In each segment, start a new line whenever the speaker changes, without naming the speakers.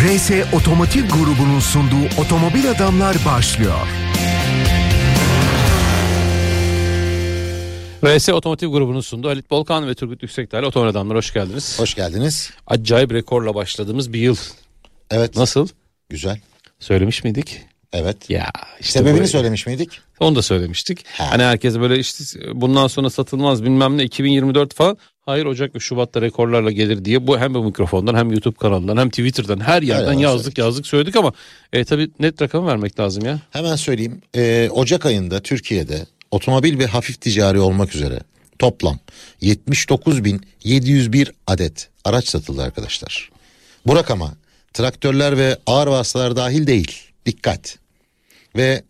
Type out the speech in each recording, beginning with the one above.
RS Otomotiv grubunun sunduğu Otomobil Adamlar başlıyor.
RS Otomotiv grubunun sunduğu Halit Bolkan ve Turgut Yüksekdağ Otomobil Adamlar hoş geldiniz.
Hoş geldiniz.
Acayip rekorla başladığımız bir yıl.
Evet.
Nasıl?
Güzel.
Söylemiş miydik?
Evet.
Ya işte
Sebebini
bu-
söylemiş miydik?
Onu da söylemiştik.
Ha.
Hani herkes böyle işte bundan sonra satılmaz bilmem ne 2024 falan. Hayır Ocak ve Şubat'ta rekorlarla gelir diye bu hem bu mikrofondan hem YouTube kanalından hem Twitter'dan her yerden
yerden
yazdık
söyledik.
yazdık söyledik ama e, tabii net rakam vermek lazım ya.
Hemen söyleyeyim. Ee, Ocak ayında Türkiye'de otomobil ve hafif ticari olmak üzere toplam 79.701 adet araç satıldı arkadaşlar. Bu rakama traktörler ve ağır vasıtalar dahil değil. Dikkat. Ve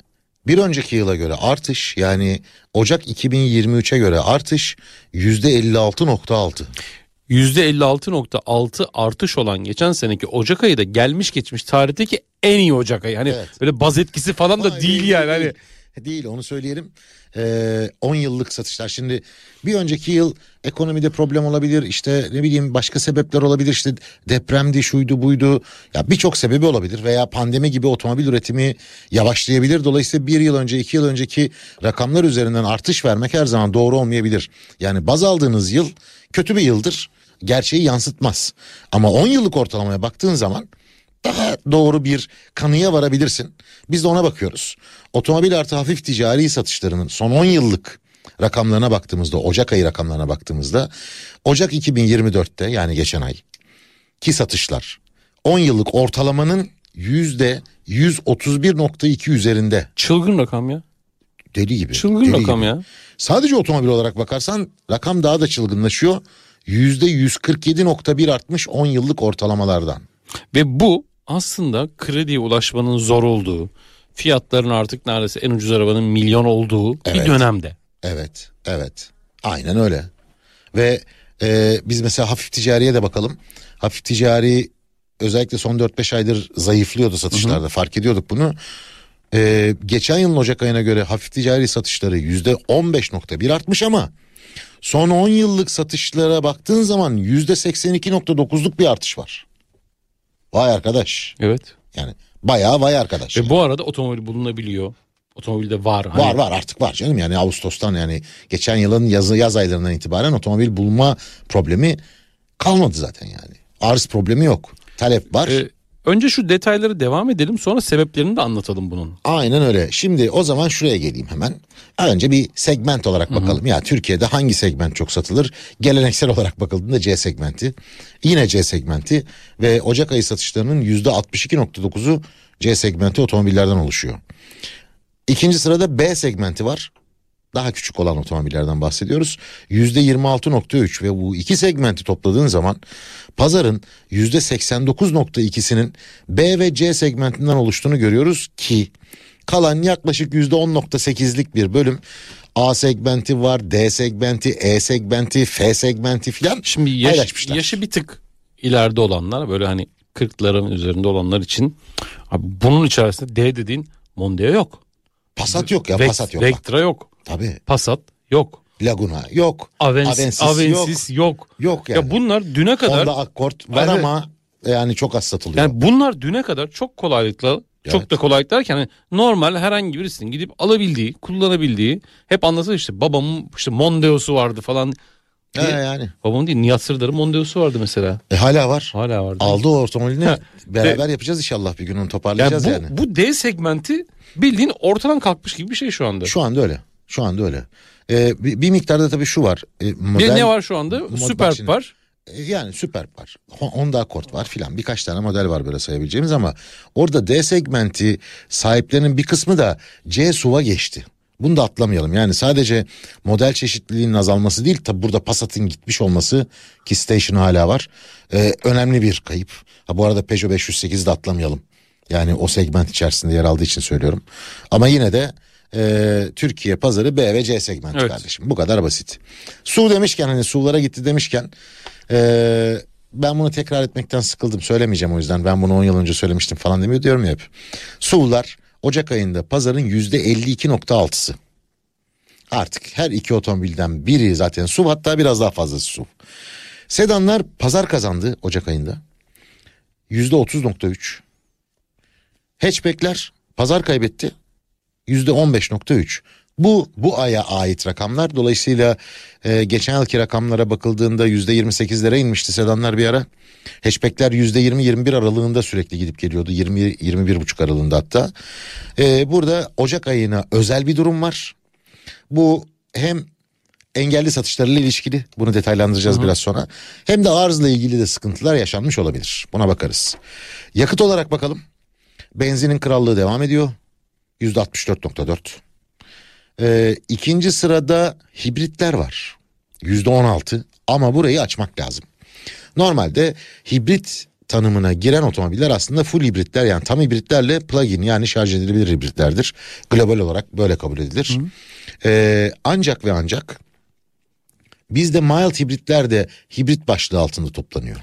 bir önceki yıla göre artış yani Ocak 2023'e göre artış %56.6.
%56.6 artış olan geçen seneki Ocak ayı da gelmiş geçmiş tarihteki en iyi Ocak ayı. Hani
Evet.
böyle baz etkisi falan da
Hayır,
değil yani. Hani
Değil, onu söyleyelim. Ee, 10 yıllık satışlar. Şimdi bir önceki yıl ekonomide problem olabilir. işte ne bileyim başka sebepler olabilir. işte depremdi, şuydu, buydu. Ya birçok sebebi olabilir veya pandemi gibi otomobil üretimi yavaşlayabilir. Dolayısıyla bir yıl önce, iki yıl önceki rakamlar üzerinden artış vermek her zaman doğru olmayabilir. Yani baz aldığınız yıl kötü bir yıldır. Gerçeği yansıtmaz. Ama 10 yıllık ortalamaya baktığın zaman daha doğru bir kanıya varabilirsin. Biz de ona bakıyoruz. Otomobil artı hafif ticari satışlarının son 10 yıllık rakamlarına baktığımızda, Ocak ayı rakamlarına baktığımızda Ocak 2024'te yani geçen ay ki satışlar 10 yıllık ortalamanın yüzde 131.2 üzerinde.
çılgın rakam ya.
Deli gibi.
Çılgın
deli
rakam
gibi.
ya.
Sadece otomobil olarak bakarsan rakam daha da çılgınlaşıyor. Yüzde 147.1 artmış 10 yıllık ortalamalardan.
Ve bu aslında krediye ulaşmanın zor olduğu, fiyatların artık neredeyse en ucuz arabanın milyon olduğu bir
Evet.
dönemde.
Evet, evet. Aynen öyle. Ve e, biz mesela hafif ticariye de bakalım. Hafif ticari özellikle son 4-5 aydır zayıflıyordu satışlarda. Fark ediyorduk bunu. E, geçen yılın Ocak ayına göre hafif ticari satışları %15.1 artmış ama son 10 yıllık satışlara baktığın zaman %82.9'luk bir artış var. Vay arkadaş.
Evet.
Yani bayağı vay arkadaş.
Ve bu arada otomobil bulunabiliyor. Otomobilde var. Hani
Var var artık var canım yani Ağustos'tan yani geçen yılın yaz, yaz aylarından itibaren otomobil bulma problemi kalmadı zaten yani. Arz problemi yok. Talep var.
e, önce şu detayları devam edelim sonra sebeplerini de anlatalım bunun.
Aynen öyle. Şimdi o zaman şuraya geleyim hemen. Önce bir segment olarak bakalım. Ya Türkiye'de hangi segment çok satılır? Geleneksel olarak bakıldığında C segmenti. Yine C segmenti ve Ocak ayı satışlarının %62.9'u C segmenti otomobillerden oluşuyor. İkinci sırada B segmenti var. Daha küçük olan otomobillerden bahsediyoruz. %26.3 ve bu iki segmenti topladığın zaman pazarın %89.2'sinin B ve C segmentinden oluştuğunu görüyoruz ki kalan yaklaşık %10.8'lik bir bölüm A segmenti var, D segmenti, E segmenti, F segmenti filan
Şimdi yaş, yaşı bir tık ileride olanlar böyle hani 40'ların üzerinde olanlar için abi bunun içerisinde D dediğin Mondeo yok.
Passat yok ya,
Vex-
Passat yok.
Vectra yok.
Tabii.
Passat yok.
Laguna yok.
Avensis, Avensis, yok.
Yok yani.
Ya bunlar düne kadar
Honda Accord var
Evet.
ama yani çok az satılıyor.
yani bunlar düne kadar çok kolaylıkla çok
Evet.
da kolaylık derken hani normal herhangi birisinin gidip alabildiği, kullanabildiği hep anlatır işte babamın işte Mondeo'su vardı falan.
He, yani.
Babamın değil Nihat Sırdar'ın Mondeo'su vardı mesela.
E, hala var.
Hala vardı.
Aldı o otomobilini beraber yapacağız inşallah bir gün onu
Yani
toparlayacağız
bu,
yani.
bu D segmenti bildiğin ortadan kalkmış gibi bir şey şu anda.
Şu anda öyle. Şu anda öyle. Ee, bir, bir miktarda tabii şu var. Ee,
bir
model-
ne var şu anda? Süper var.
E, Yani süper var. Ho- Honda Accord var filan. Birkaç tane model var böyle sayabileceğimiz ama orada D segmenti sahiplerinin bir kısmı da C SUV'a geçti. Bunu da atlamayalım. Yani sadece model çeşitliliğinin azalması değil tabi burada Passat'ın gitmiş olması ki Station hala var. e, önemli bir kayıp. Ha bu arada Peugeot 508'i de atlamayalım. Yani o segment içerisinde yer aldığı için söylüyorum. Ama yine de e, Türkiye pazarı B ve C segmenti
Evet.
kardeşim. Bu kadar basit. Su demişken hani SUV'lara gitti demişken e, ben bunu tekrar etmekten sıkıldım. Söylemeyeceğim o yüzden. Ben bunu 10 yıl önce söylemiştim falan demiyor diyorum ya hep. SUV'lar Ocak ayında pazarın %52.6'sı. Artık her iki otomobilden biri zaten SUV hatta biraz daha fazlası SUV. Sedanlar pazar kazandı Ocak ayında. %30.3. Hatchback'ler pazar kaybetti. %15.3. Bu bu aya ait rakamlar. Dolayısıyla e, geçen yılki rakamlara bakıldığında %28'lere inmişti sedanlar bir ara. Hatchback'ler %20-21 aralığında sürekli gidip geliyordu. 20-21,5 aralığında hatta. E, burada Ocak ayına özel bir durum var. Bu hem engelli satışlarıyla ilişkili bunu detaylandıracağız biraz sonra. Hem de arzla ilgili de sıkıntılar yaşanmış olabilir. Buna bakarız. Yakıt olarak bakalım. Benzinin krallığı devam ediyor. %64.4. Ee, ikinci sırada hibritler var. %16 ama burayı açmak lazım. Normalde hibrit tanımına giren otomobiller aslında full hibritler yani tam hibritlerle plug-in yani şarj edilebilir hibritlerdir. Global olarak böyle kabul edilir. Ee, ancak ve ancak bizde mild hibritler de hibrit başlığı altında toplanıyor.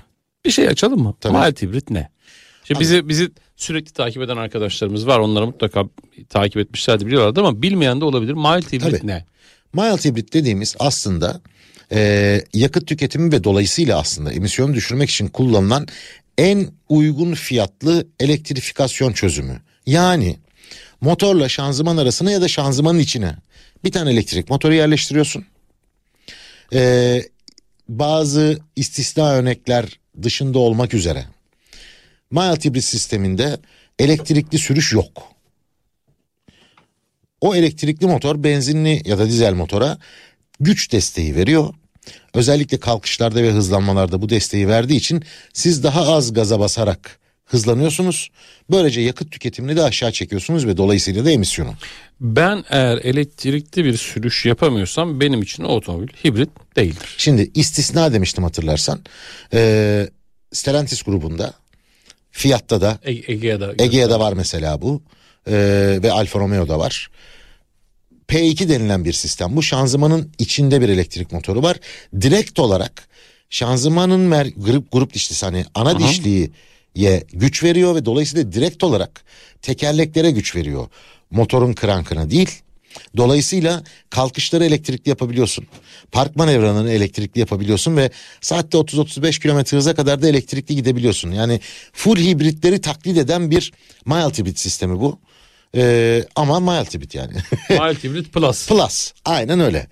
Bir şey açalım mı?
Tabii.
Mild hibrit ne? Şimdi bizi bizi sürekli takip eden arkadaşlarımız var. Onları mutlaka takip etmişlerdi biliyorlardı ama bilmeyen de olabilir. Mild hibrit ne?
Mild hibrit dediğimiz aslında e, yakıt tüketimi ve dolayısıyla aslında emisyonu düşürmek için kullanılan en uygun fiyatlı elektrifikasyon çözümü. Yani motorla şanzıman arasına ya da şanzımanın içine bir tane elektrik motoru yerleştiriyorsun. E, bazı istisna örnekler dışında olmak üzere mild hibrit sisteminde elektrikli sürüş yok. O elektrikli motor benzinli ya da dizel motora güç desteği veriyor. Özellikle kalkışlarda ve hızlanmalarda bu desteği verdiği için siz daha az gaza basarak hızlanıyorsunuz. Böylece yakıt tüketimini de aşağı çekiyorsunuz ve dolayısıyla da emisyonu.
Ben eğer elektrikli bir sürüş yapamıyorsam benim için otomobil hibrit değildir.
Şimdi istisna demiştim hatırlarsan. Ee, Stellantis grubunda Fiat'ta da
E- Ege'de.
Egea'da var mesela bu Ee, ve Alfa Romeo'da var. P2 denilen bir sistem. Bu şanzımanın içinde bir elektrik motoru var. Direkt olarak şanzımanın mer- grup, grup dişlisi hani ana
Aha.
dişliye güç veriyor ve dolayısıyla direkt olarak tekerleklere güç veriyor. Motorun krankına değil. Dolayısıyla kalkışları elektrikli yapabiliyorsun. Park manevralarını elektrikli yapabiliyorsun ve saatte 30-35 kilometre hıza kadar da elektrikli gidebiliyorsun. Yani full hibritleri taklit eden bir mild hibrit sistemi bu. Ee, ama mild hibrit yani.
Mild hibrit plus.
Plus aynen öyle.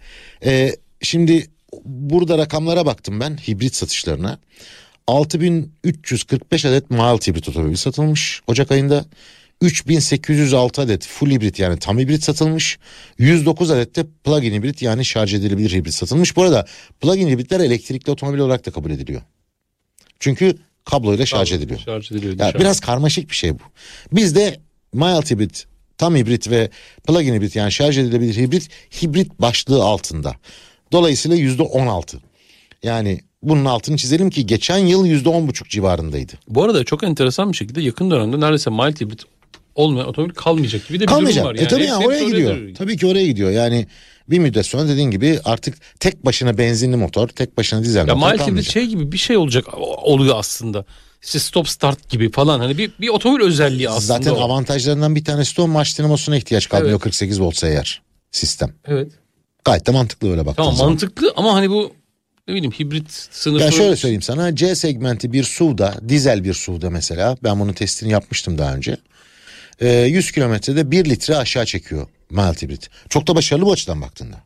Ee, şimdi burada rakamlara baktım ben hibrit satışlarına. 6345 adet mild hibrit otomobil satılmış Ocak ayında. 3806 adet full hibrit yani tam hibrit satılmış. 109 adet de plug-in hibrit yani şarj edilebilir hibrit satılmış. Bu arada plug-in hibritler elektrikli otomobil olarak da kabul ediliyor. Çünkü kabloyla şarj ediliyor.
Şarj ediliyor.
Ya biraz karmaşık bir şey bu. Bizde mild hibrit, tam hibrit ve plug-in hibrit yani şarj edilebilir hibrit hibrit başlığı altında. Dolayısıyla yüzde on altı. Yani bunun altını çizelim ki geçen yıl yüzde on buçuk civarındaydı.
Bu arada çok enteresan bir şekilde yakın dönemde neredeyse mild hibrit olmayan otomobil kalmayacak gibi de bir
Kalmayacak.
durum var.
E tabii
hepsi-
ya
hepsi
oraya gidiyor.
doğru
Tabii ki oraya gidiyor. Yani bir müddet sonra dediğin gibi artık tek başına benzinli motor, tek başına dizel
Ya
motor kalmayacak.
şey gibi bir şey olacak oluyor aslında. İşte stop start gibi falan hani bir, bir otomobil özelliği aslında
Zaten
o.
avantajlarından bir tanesi de o marş dinamosuna ihtiyaç kalmıyor
Evet.
48 voltsa eğer sistem.
Evet.
Gayet de mantıklı öyle baktığın
Tamam
zaman.
mantıklı ama hani bu ne bileyim hibrit sınıfı.
Ben şöyle söyleyeyim sana C segmenti bir SUV'da dizel bir SUV'da mesela ben bunun testini yapmıştım daha önce. Ee, 100 kilometrede 1 litre aşağı çekiyor mild hibrit. Çok da başarılı bu açıdan baktığında.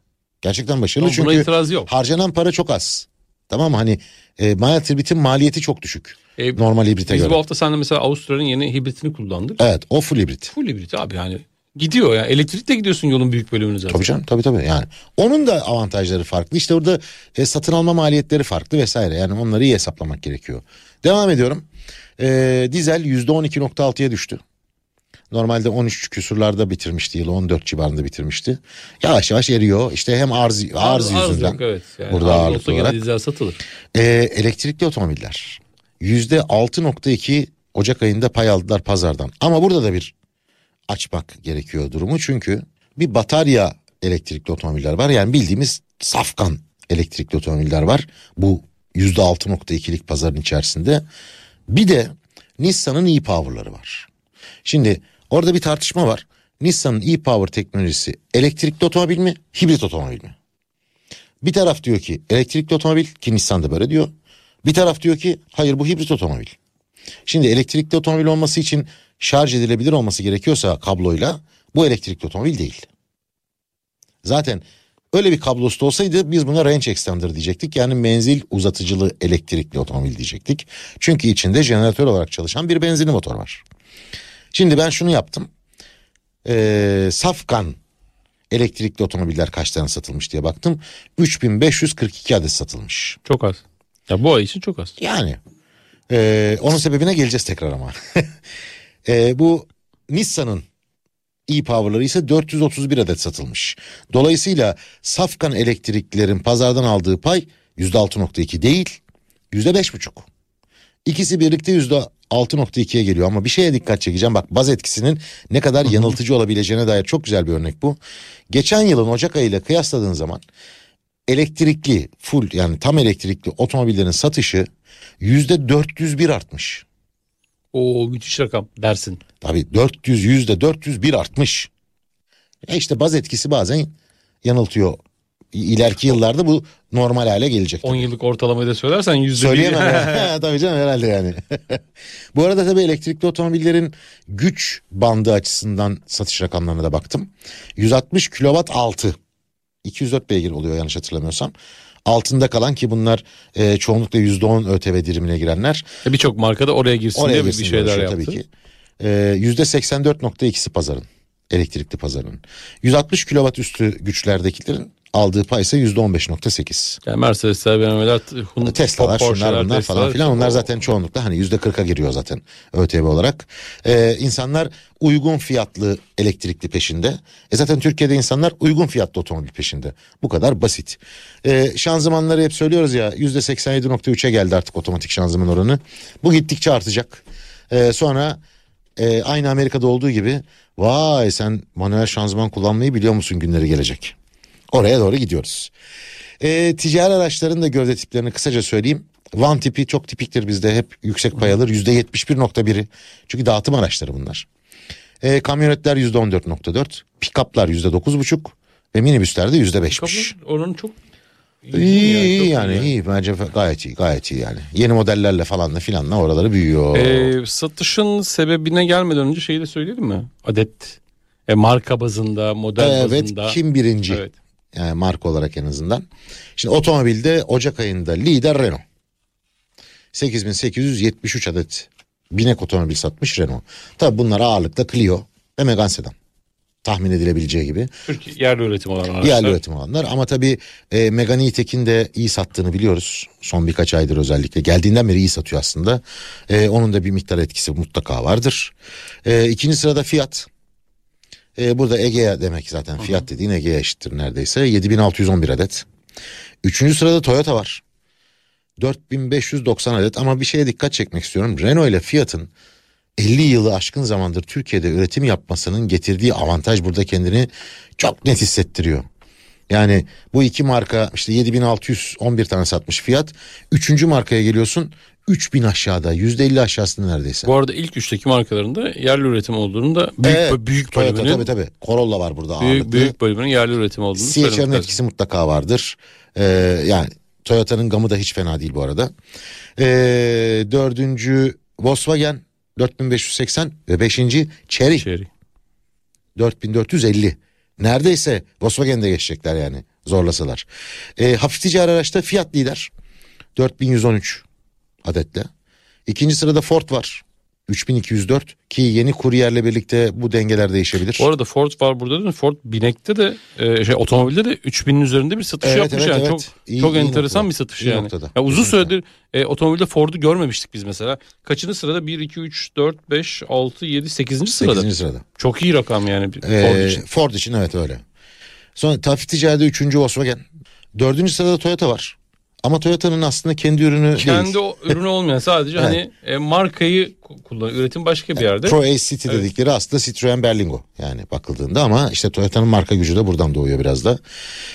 Gerçekten başarılı
Tamam,
çünkü
itiraz yok.
harcanan para çok az. Tamam hani e, mild hibritin maliyeti çok düşük.
E,
Normal hibrite
Biz
göre.
bu hafta seninle mesela Avustralya'nın yeni hibritini kullandık.
Evet o full hibrit.
Full hibrit abi yani gidiyor ya. Elektrikle gidiyorsun yolun büyük bölümünü zaten.
Tabii canım tabii tabii yani. Onun da avantajları farklı. İşte orada e, satın alma maliyetleri farklı vesaire. Yani onları iyi hesaplamak gerekiyor. Devam ediyorum. E, dizel %12.6'ya düştü. Normalde 13 küsurlarda bitirmişti yılı 14 civarında bitirmişti. Yavaş yavaş eriyor. İşte hem arz, arz, yüzünden.
yok, evet. Yani
Burada
arz
ağırlıklı olarak.
dizel satılır.
E, elektrikli otomobiller %6.2 Ocak ayında pay aldılar pazardan. Ama burada da bir açmak gerekiyor durumu. Çünkü bir batarya elektrikli otomobiller var. Yani bildiğimiz safkan elektrikli otomobiller var. Bu %6.2'lik pazarın içerisinde. Bir de Nissan'ın e-Power'ları var. Şimdi orada bir tartışma var. Nissan'ın e-Power teknolojisi elektrikli otomobil mi, hibrit otomobil mi? Bir taraf diyor ki elektrikli otomobil ki Nissan da böyle diyor. Bir taraf diyor ki hayır bu hibrit otomobil. Şimdi elektrikli otomobil olması için şarj edilebilir olması gerekiyorsa kabloyla bu elektrikli otomobil değil. Zaten öyle bir kablosu olsaydı biz buna range extender diyecektik. Yani menzil uzatıcılı elektrikli otomobil diyecektik. Çünkü içinde jeneratör olarak çalışan bir benzinli motor var. Şimdi ben şunu yaptım. Ee, Safkan elektrikli otomobiller kaç tane satılmış diye baktım. 3542 adet satılmış.
Çok az. Ya bu ay için çok az.
Yani e, onun sebebine geleceğiz tekrar ama. e, bu Nissan'ın e-Power'ları ise 431 adet satılmış. Dolayısıyla Safkan elektriklilerin pazardan aldığı pay %6.2 değil %5.5. İkisi birlikte %6.2'ye geliyor ama bir şeye dikkat çekeceğim. Bak baz etkisinin ne kadar yanıltıcı olabileceğine dair çok güzel bir örnek bu. Geçen yılın Ocak ayıyla kıyasladığın zaman elektrikli full yani tam elektrikli otomobillerin satışı yüzde 401 artmış.
Oo müthiş rakam dersin.
Tabii 400 yüzde 401 artmış. E işte baz etkisi bazen yanıltıyor. İleriki yıllarda bu normal hale gelecek.
10 yıllık ortalamayı da söylersen yüzde
Söyleyemem ya. tabii canım herhalde yani. bu arada tabii elektrikli otomobillerin güç bandı açısından satış rakamlarına da baktım. 160 kilowatt altı. 204 beygir oluyor yanlış hatırlamıyorsam. Altında kalan ki bunlar e, çoğunlukla %10 ÖTV dirimine girenler.
E, Birçok marka da oraya girsin
Oraya
diye bir
girsin
şeyler
uğraşıyor
yaptı.
tabii ki. Ee, %84.2'si pazarın elektrikli pazarın. 160 kW üstü güçlerdekilerin aldığı pay ise %15.8.
Yani Mercedesler, BMW'ler, Hyundai,
Tesla'lar
Porsche'ler,
şunlar bunlar
Tesla'lar,
falan filan onlar zaten çoğunlukla hani yüzde kırka giriyor zaten ÖTV olarak. Ee, insanlar uygun fiyatlı elektrikli peşinde. E zaten Türkiye'de insanlar uygun fiyatlı otomobil peşinde. Bu kadar basit. Ee, şanzımanları hep söylüyoruz ya yüzde 87.3'e geldi artık otomatik şanzıman oranı. Bu gittikçe artacak. Ee, sonra e, aynı Amerika'da olduğu gibi vay sen manuel şanzıman kullanmayı biliyor musun günleri gelecek. Oraya doğru gidiyoruz. E, ticari araçların da gövde tiplerini kısaca söyleyeyim. Van tipi çok tipiktir bizde hep yüksek pay alır. Yüzde 71.1'i. Çünkü dağıtım araçları bunlar. E, kamyonetler yüzde 14.4. Pikaplar yüzde 9.5. Ve minibüslerde yüzde 5'miş.
Kapı oranı çok iyi,
İyi,
yani,
iyi yani iyi bence gayet iyi gayet iyi yani. Yeni modellerle falan da filanla oraları büyüyor.
Ee, satışın sebebine gelmeden önce şeyi de söyleyelim mi? Adet e, marka bazında, model
evet
bazında.
kim birinci?
Evet.
Yani marka olarak en azından. Şimdi otomobilde Ocak ayında lider Renault. 8873 adet binek otomobil satmış Renault. Tabi bunlar ağırlıkta Clio ve Megane sedan. Tahmin edilebileceği gibi.
Türkiye yerli üretim olan araçlar.
Yerli üretim olanlar ama tabii e, Megane E-Tech'in de iyi sattığını biliyoruz. Son birkaç aydır özellikle. Geldiğinden beri iyi satıyor aslında. E, onun da bir miktar etkisi mutlaka vardır. E, ikinci sırada Fiat. E, burada Egea demek zaten. Fiat dediğin Egea eşittir neredeyse. 7611 adet. Üçüncü sırada Toyota var. 4590 adet ama bir şeye dikkat çekmek istiyorum. Renault ile Fiat'ın 50 yılı aşkın zamandır Türkiye'de üretim yapmasının getirdiği avantaj burada kendini çok net hissettiriyor. Yani bu iki marka işte 7611 tane satmış fiyat. Üçüncü markaya geliyorsun 3000 aşağıda %50 aşağısında neredeyse.
Bu arada ilk üçteki markaların da yerli üretim olduğunu da büyük,
Evet,
büyük
Toyota
bölümünün
tabii tabii. Corolla var burada
büyük,
ağırlıklı.
büyük bölümünün yerli üretim olduğunu
CHR'ın
lazım.
etkisi mutlaka vardır. Ee, yani Toyota'nın gamı da hiç fena değil bu arada. Ee, dördüncü Volkswagen 4580 ve beşinci Chery
Chery.
4450. Neredeyse Volkswagen'de geçecekler yani zorlasalar. Ee, hafif ticari araçta Fiat lider 4113 adetle. İkinci sırada Ford var 3204 ki yeni kuryerle birlikte bu dengeler değişebilir.
Bu arada Ford var burada değil mi? Ford binekte de e, şey otomobilde de 3000'in üzerinde bir satış
Evet,
yapmış
evet,
yani.
evet.
Çok
İyi-
çok
iyi
enteresan
noktada.
bir satış
İyi
yani.
noktada.
Ya uzun süredir e, otomobilde Ford'u görmemiştik biz mesela. Kaçıncı sırada? 1 2 3 4 5 6 7 8. sırada.
8. sırada.
Çok iyi rakam yani
Ee,
Ford için.
Ford için evet öyle. Sonra hafif ticaride 3. Volkswagen. Dördüncü sırada Toyota var. Ama Toyota'nın aslında kendi ürünü
Kendi
değil.
o ürünü olmayan sadece
Evet.
hani e, markayı ku- kullanıyor. Üretim başka bir yerde.
Pro Ace City
Evet.
dedikleri aslında Citroen Berlingo yani bakıldığında ama işte Toyota'nın marka gücü de buradan doğuyor biraz da.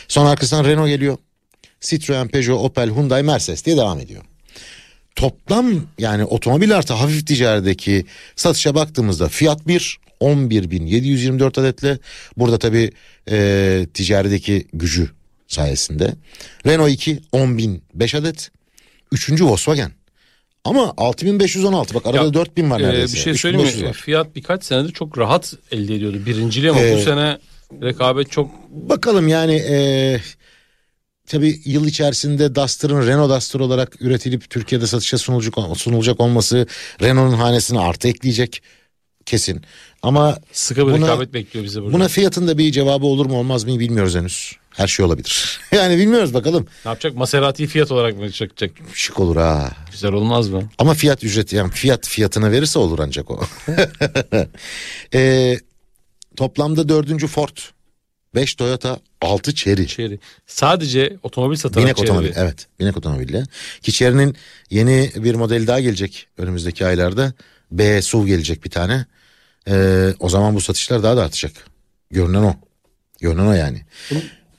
Sonra arkasından Renault geliyor. Citroen, Peugeot, Opel, Hyundai, Mercedes diye devam ediyor. Toplam yani otomobil artı hafif ticaredeki satışa baktığımızda fiyat 1 11.724 adetle burada tabi e, ticaredeki gücü sayesinde. Renault 2 10.005 adet. Üçüncü Volkswagen Ama 6516 bak arada
Ya,
4000 var
Ee,
neredeyse.
bir şey söyleyeyim
3500
mi?
var.
Fiyat birkaç senedir çok rahat elde ediyordu birinciliği ama
Ee,
bu sene rekabet çok
Bakalım yani e, tabii yıl içerisinde Duster'ın Renault Duster olarak üretilip Türkiye'de satışa sunulacak, sunulacak olması Renault'un hanesine artı ekleyecek kesin. Ama
sıkı bir
Buna-
rekabet bekliyor bizi burada.
buna fiyatında bir cevabı olur mu olmaz mı bilmiyoruz henüz. Her şey olabilir. yani bilmiyoruz bakalım.
Ne yapacak? Maserati'yi fiyat olarak mı çekecek?
Şık olur ha.
Güzel olmaz mı?
Ama fiyat ücreti yani fiyat fiyatına verirse olur ancak o. Ee, toplamda dördüncü Ford, 5 Toyota, 6 Chery.
Chery. Sadece otomobil satarak
Binek
Chery.
otomobil evet binek otomobille. Ki Chery'nin yeni bir modeli daha gelecek önümüzdeki aylarda. B SUV gelecek bir tane. Ee, o zaman bu satışlar daha da artacak. Görünen o. Görünen o yani.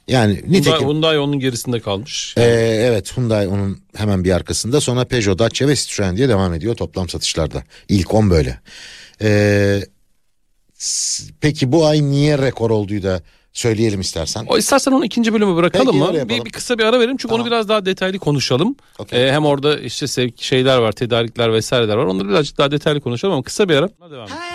Yani
Hyundai,
nitekim
Hyundai onun gerisinde kalmış.
ee, evet Hyundai onun hemen bir arkasında sonra Peugeot, Dacia ve Citroen diye devam ediyor toplam satışlarda. İlk 10 böyle. Ee, peki bu ay niye rekor olduğu da söyleyelim istersen.
O istersen onu ikinci bölümü bırakalım
Peki,
mı? Bir, bir kısa bir ara verelim çünkü
Tamam.
onu biraz daha detaylı konuşalım.
Okey.
Ee, hem orada işte sevk şeyler var, tedarikler vesaireler var. Onları birazcık daha detaylı konuşalım ama kısa bir ara. Devam edelim.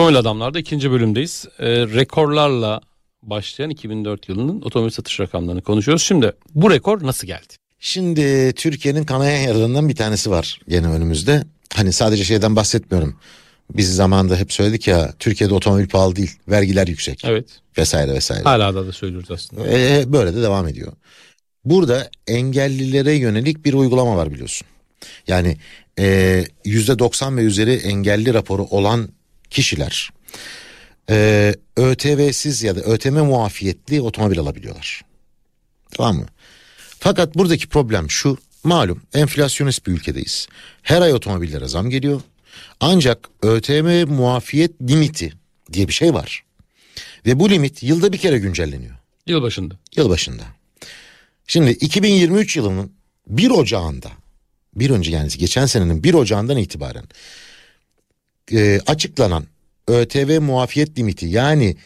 Otomobil Adamlar'da ikinci bölümdeyiz. Ee, rekorlarla başlayan 2004 yılının otomobil satış rakamlarını konuşuyoruz. Şimdi bu rekor nasıl geldi?
Şimdi Türkiye'nin kanayan yaralarından bir tanesi var gene önümüzde. Hani sadece şeyden bahsetmiyorum. Biz zamanında hep söyledik ya Türkiye'de otomobil pahalı değil vergiler yüksek
Evet.
vesaire vesaire.
Hala da da söylüyoruz aslında.
Ee, böyle de devam ediyor. Burada engellilere yönelik bir uygulama var biliyorsun. Yani e, yüzde 90 ve üzeri engelli raporu olan kişiler e, ÖTV'siz ya da ÖTM muafiyetli otomobil alabiliyorlar. Tamam mı? Fakat buradaki problem şu malum enflasyonist bir ülkedeyiz. Her ay otomobillere zam geliyor. Ancak ÖTM muafiyet limiti diye bir şey var. Ve bu limit yılda bir kere güncelleniyor.
Yılbaşında.
Yılbaşında. Şimdi 2023 yılının 1 Ocağı'nda bir önce yani geçen senenin 1 Ocağı'ndan itibaren e, açıklanan ÖTV muafiyet limiti yani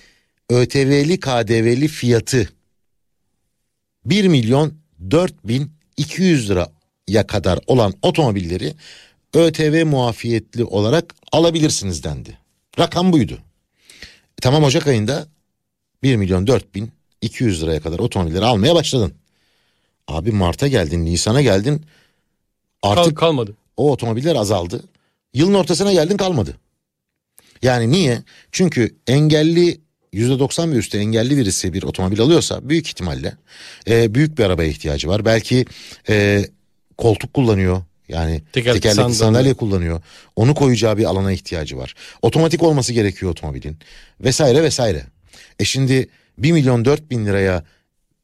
ÖTV'li KDV'li fiyatı 1 milyon 4 bin 200 liraya kadar olan otomobilleri ÖTV muafiyetli olarak alabilirsiniz dendi. Rakam buydu. E, tamam Ocak ayında 1 milyon 4 bin 200 liraya kadar otomobilleri almaya başladın. Abi Mart'a geldin, Nisan'a geldin.
Kal-
Artık
kalmadı.
o otomobiller azaldı. Yılın ortasına geldin kalmadı. Yani niye? Çünkü engelli %90 ve üstü engelli birisi bir otomobil alıyorsa büyük ihtimalle e, büyük bir arabaya ihtiyacı var. Belki e, koltuk kullanıyor. Yani
Tekerlekli
tekerlekli,
sandalye.
sandalye kullanıyor. Onu koyacağı bir alana ihtiyacı var. Otomatik olması gerekiyor otomobilin. Vesaire vesaire. E şimdi 1 milyon 4 bin liraya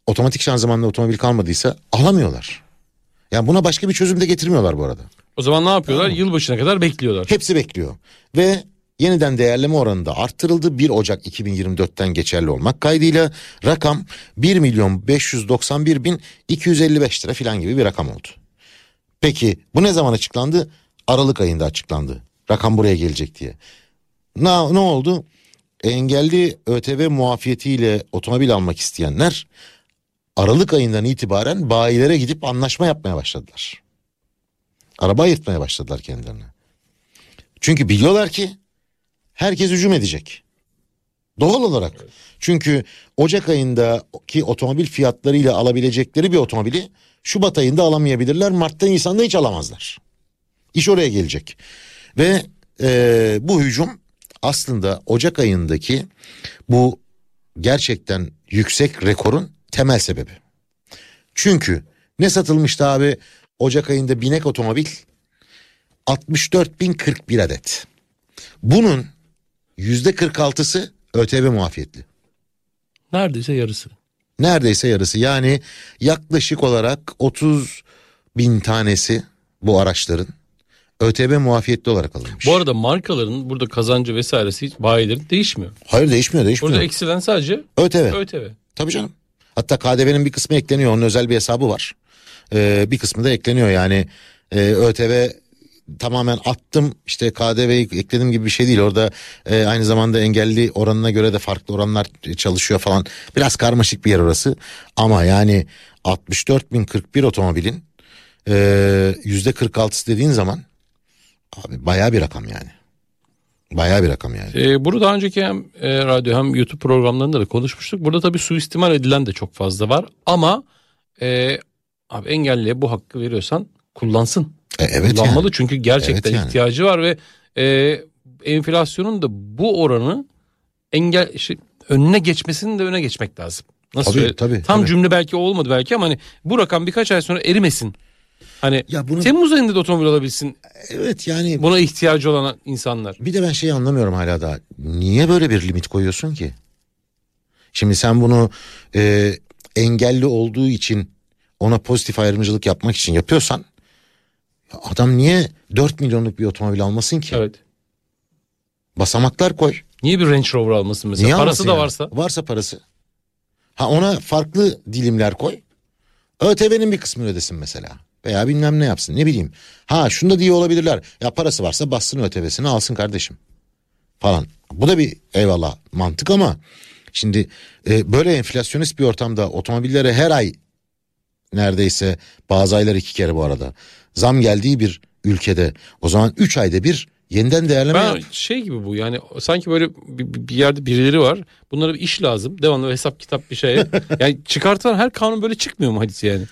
otomatik şanzımanlı otomobil kalmadıysa alamıyorlar. Yani buna başka bir çözüm de getirmiyorlar bu arada.
O zaman ne yapıyorlar? Yılbaşına kadar bekliyorlar.
Hepsi bekliyor. Ve yeniden değerleme oranı da arttırıldı. 1 Ocak 2024'ten geçerli olmak kaydıyla rakam 1 milyon 591 bin 255 lira falan gibi bir rakam oldu. Peki bu ne zaman açıklandı? Aralık ayında açıklandı. Rakam buraya gelecek diye. Ne, ne oldu? Engelli ÖTV muafiyetiyle otomobil almak isteyenler Aralık ayından itibaren bayilere gidip anlaşma yapmaya başladılar. Araba ayırtmaya başladılar kendilerine. Çünkü biliyorlar ki herkes hücum edecek. Doğal olarak. Çünkü Ocak ayındaki otomobil fiyatlarıyla alabilecekleri bir otomobili Şubat ayında alamayabilirler. Mart'ta Nisan'da hiç alamazlar. İş oraya gelecek. Ve e, bu hücum aslında Ocak ayındaki bu gerçekten yüksek rekorun temel sebebi. Çünkü ne satılmıştı abi Ocak ayında binek otomobil 64.041 adet. Bunun yüzde 46'sı ÖTV muafiyetli.
Neredeyse yarısı.
Neredeyse yarısı yani yaklaşık olarak 30 bin tanesi bu araçların ÖTV muafiyetli olarak alınmış.
Bu arada markaların burada kazancı vesairesi hiç bayilerin değişmiyor.
Hayır değişmiyor değişmiyor.
Burada eksilen sadece
ÖTV.
ÖTV.
Tabii canım. Hatta KDV'nin bir kısmı ekleniyor. Onun özel bir hesabı var. Ee, bir kısmı da ekleniyor. Yani e, ÖTV tamamen attım işte KDV'yi ekledim gibi bir şey değil. Orada e, aynı zamanda engelli oranına göre de farklı oranlar çalışıyor falan. Biraz karmaşık bir yer orası. Ama yani 64.041 otomobilin e, yüzde 46'sı dediğin zaman abi bayağı bir rakam yani. Bayağı bir rakam yani.
Ee, bunu daha önceki hem e, radyo hem YouTube programlarında da konuşmuştuk. Burada tabii suistimal edilen de çok fazla var. Ama e, abi engelliye bu hakkı veriyorsan kullansın.
E, evet
Kullanmalı
yani.
çünkü gerçekten
Evet yani.
ihtiyacı var ve e, enflasyonun da bu oranı engel şey, önüne geçmesinin de öne geçmek lazım. Nasıl
Tabii, tabii,
Tam
tabii.
cümle belki olmadı belki ama hani bu rakam birkaç ay sonra erimesin. Hani
Ya bunu-
Temmuz ayında da otomobil alabilsin
Evet yani
buna ihtiyacı olan insanlar.
Bir de ben şeyi anlamıyorum hala daha. Niye böyle bir limit koyuyorsun ki? Şimdi sen bunu e, engelli olduğu için ona pozitif ayrımcılık yapmak için yapıyorsan ya adam niye 4 milyonluk bir otomobil almasın ki?
Evet.
Basamaklar koy.
Niye bir Range Rover almasın mesela?
Niye
Parası da
yani?
varsa.
Varsa parası. Ha ona farklı dilimler koy. ÖTV'nin bir kısmını ödesin mesela. Veya bilmem ne yapsın ne bileyim. Ha şunu da diye olabilirler. Ya parası varsa bassın ÖTV'sini alsın kardeşim. Falan. Bu da bir eyvallah mantık ama şimdi e, böyle enflasyonist bir ortamda otomobillere her ay neredeyse bazı aylar iki kere bu arada zam geldiği bir ülkede o zaman 3 ayda bir yeniden değerleme
Ben
yap.
şey gibi bu yani sanki böyle bir, bir yerde birileri var. Bunlara bir iş lazım. Devamlı hesap kitap bir şey. yani çıkartan her kanun böyle çıkmıyor mu hadis yani?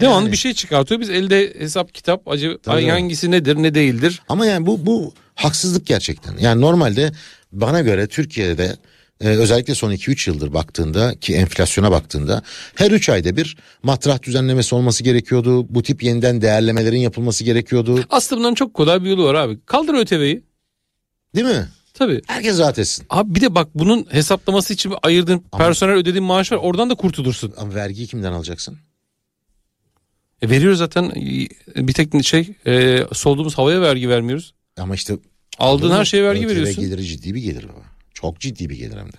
Devamlı
Yani.
bir şey çıkartıyor. Biz elde hesap kitap
Tabii.
ay hangisi nedir ne değildir.
Ama yani bu bu haksızlık gerçekten. Yani normalde bana göre Türkiye'de e, özellikle son 2-3 yıldır baktığında ki enflasyona baktığında her 3 ayda bir matrah düzenlemesi olması gerekiyordu. Bu tip yeniden değerlemelerin yapılması gerekiyordu.
Aslında bunların çok kolay bir yolu var abi. Kaldır ÖTV'yi.
Değil mi?
Tabii.
Herkes rahat etsin.
Abi bir de bak bunun hesaplaması için ayırdığın personel ödediğin maaş var. Oradan da kurtulursun.
Ama vergiyi kimden alacaksın?
E veriyoruz zaten bir tek şey e, solduğumuz havaya vergi vermiyoruz.
Ama işte
Aldığın her şeye vergi veriyorsun.
geliri ciddi bir gelir baba. Çok ciddi bir gelir hem de.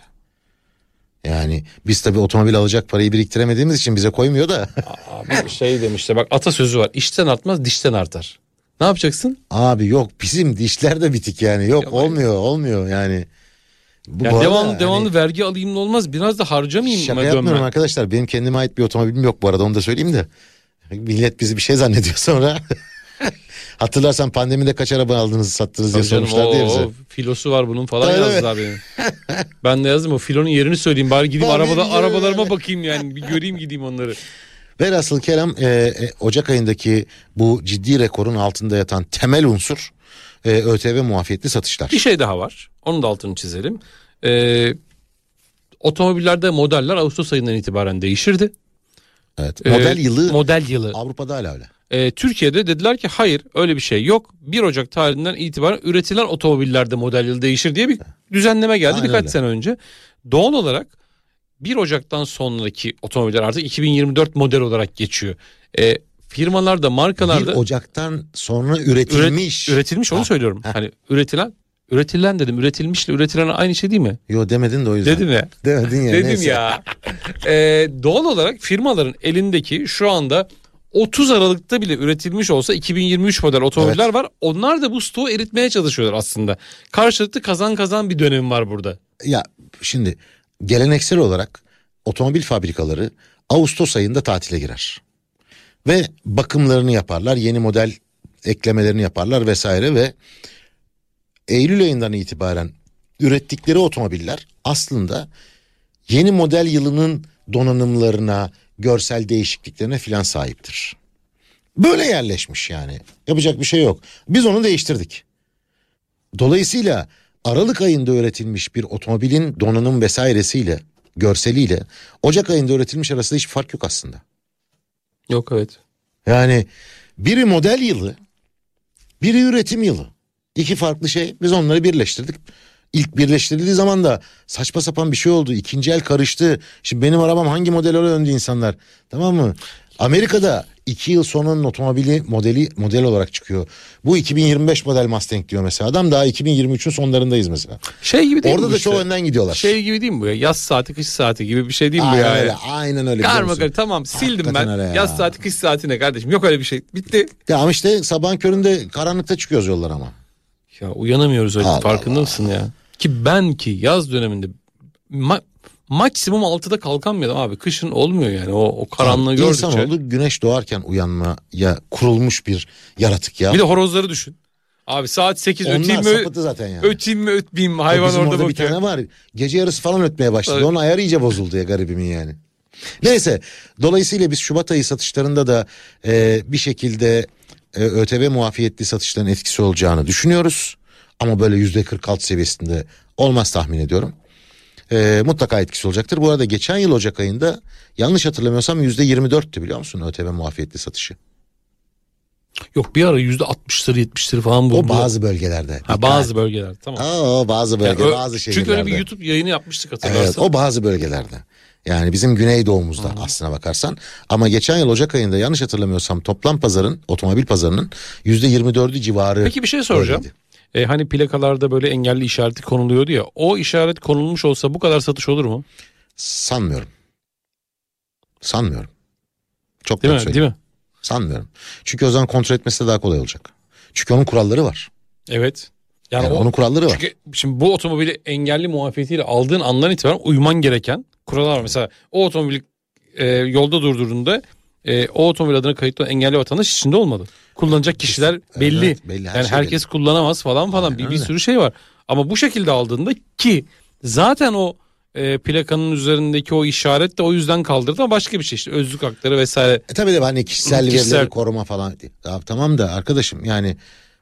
Yani biz tabii otomobil alacak parayı biriktiremediğimiz için bize koymuyor da.
Abi şey demişler bak atasözü var. İşten artmaz dişten artar. Ne yapacaksın?
Abi yok bizim dişler de bitik yani. Yok
Ya
olmuyor olmuyor yani. Bu
Ya
bu arada
devamlı
hani
devamlı vergi alayım da olmaz. Biraz da harcamayayım
Şaka
mı
yapmıyorum
dönme?
arkadaşlar. Benim kendime ait bir otomobilim yok bu arada onu da söyleyeyim de. Millet bizi bir şey zannediyor sonra. Hatırlarsan pandemide kaç araba aldınız sattınız diye
Tabii
sormuşlar diye bize.
filosu var bunun falan
mi?
yazdılar benim. ben de yazdım o filonun yerini söyleyeyim bari gideyim
Tabii
arabada
ki
arabalarıma bakayım yani bir göreyim gideyim onları.
Velhasıl Kerem e, e, Ocak ayındaki bu ciddi rekorun altında yatan temel unsur e, ÖTV muafiyetli satışlar.
Bir şey daha var. Onun da altını çizelim. Ee, otomobillerde modeller Ağustos ayından itibaren değişirdi.
Evet.
Ee,
Model yılı
Model yılı.
Avrupa'da hala öyle.
Ee, Türkiye'de dediler ki hayır öyle bir şey yok. 1 Ocak tarihinden itibaren üretilen otomobillerde model yılı değişir diye bir düzenleme geldi
Aynen
birkaç
öyle.
sene önce. Doğal olarak 1 Ocak'tan sonraki otomobiller artık 2024 model olarak geçiyor. Ee, firmalarda,
1
markalarda
Ocak'tan sonra
üret-
üretilmiş.
üretilmiş onu
Ha,
söylüyorum.
ha.
Hani üretilen üretilen dedim. Üretilmişle üretilen aynı şey değil mi?
Yo demedin de o yüzden.
Dedim ya.
Demedin ya.
Dedim
neyse.
ya. Ee, doğal olarak firmaların elindeki şu anda 30 Aralık'ta bile üretilmiş olsa 2023 model otomobiller var. Onlar da bu stoğu eritmeye çalışıyorlar aslında. Karşılıklı kazan kazan bir dönem var burada.
Ya şimdi geleneksel olarak otomobil fabrikaları Ağustos ayında tatile girer. Ve bakımlarını yaparlar, yeni model eklemelerini yaparlar vesaire ve Eylül ayından itibaren ürettikleri otomobiller aslında yeni model yılının donanımlarına, görsel değişikliklerine filan sahiptir. Böyle yerleşmiş yani. Yapacak bir şey yok. Biz onu değiştirdik. Dolayısıyla Aralık ayında üretilmiş bir otomobilin donanım vesairesiyle, görseliyle Ocak ayında üretilmiş arasında hiç fark yok aslında.
Yok evet.
Yani biri model yılı, biri üretim yılı. İki farklı şey. Biz onları birleştirdik. İlk birleştirildiği zaman da saçma sapan bir şey oldu. İkinci el karıştı. Şimdi benim arabam hangi model öyle döndü insanlar. Tamam mı? Amerika'da iki yıl sonranın otomobili modeli model olarak çıkıyor. Bu 2025 model Mustang diyor mesela. Adam daha 2023'ün sonlarındayız mesela.
Şey gibi değil
Orada
mi
da
işte?
çok önden gidiyorlar.
Şey gibi değil mi bu ya? Yaz saati kış saati gibi bir şey değil mi bu ya?
öyle. Aynen öyle.
Karma karı tamam sildim
Hakikaten
ben.
ya.
Yaz saati kış saati ne kardeşim? Yok öyle bir şey. Bitti.
Ya ama işte sabahın köründe karanlıkta çıkıyoruz yollar ama.
Ya uyanamıyoruz öyle
Allah
farkında mısın ya? Ki ben ki yaz döneminde ma- maksimum 6'da kalkamıyordum abi. Kışın olmuyor yani o, o karanlığı
Abi,
gördükçe.
İnsanoğlu güneş doğarken uyanmaya kurulmuş bir yaratık ya.
Bir de horozları düşün. Abi saat 8
Onlar
öteyim mi,
sapıtı zaten yani.
öteyim mi ötmeyeyim mi hayvan
Bizim
orada
orada bir
bakıyor.
tane var. Gece yarısı falan ötmeye başladı.
Evet.
Onun ayarı iyice bozuldu ya garibimin yani. Neyse dolayısıyla biz Şubat ayı satışlarında da e, bir şekilde e, ÖTV muafiyetli satışların etkisi olacağını düşünüyoruz. Ama böyle yüzde 46 seviyesinde olmaz tahmin ediyorum. E, mutlaka etkisi olacaktır. Bu arada geçen yıl Ocak ayında yanlış hatırlamıyorsam yüzde 24'tü biliyor musun ÖTV muafiyetli satışı.
Yok bir ara %60'ları 70'leri falan buldu.
O bazı bölgelerde.
Ha, bazı bölgeler tamam.
Aa, o bazı bölge,
Yani
bazı şehirlerde.
Çünkü öyle bir YouTube yayını yapmıştık hatırlarsan.
Evet, o bazı bölgelerde. Yani bizim güneydoğumuzda aslına bakarsan. Ama geçen yıl Ocak ayında yanlış hatırlamıyorsam toplam pazarın, otomobil pazarının yüzde 24'ü civarı.
Peki bir şey soracağım.
öyleydi.
E, hani plakalarda böyle engelli işareti konuluyordu ya. O işaret konulmuş olsa bu kadar satış olur mu?
Sanmıyorum. Sanmıyorum. Çok
Değil mi?
söyleyeyim.
Değil mi?
Sanmıyorum. Çünkü o zaman kontrol etmesi de daha kolay olacak. Çünkü onun kuralları var.
Evet. Yani,
Yani
o,
onun kuralları var.
çünkü şimdi bu otomobili engelli muafiyetiyle aldığın andan itibaren uyman gereken kurallar var. Mesela o otomobili e, yolda durdurduğunda e, o otomobil adına kayıtlı engelli vatandaş içinde olmalı. Kullanacak kişiler belli.
Evet, belli, her
yani
şey
herkes kullanamaz falan falan
Aynen
bir, bir sürü şey var. Ama bu şekilde aldığında ki zaten o e, plakanın üzerindeki o işaret de o yüzden kaldırdı ama başka bir şey işte özlük hakları vesaire.
E tabii de hani kişisel,
Kişisel-
verileri koruma falan. Ya, tamam da arkadaşım yani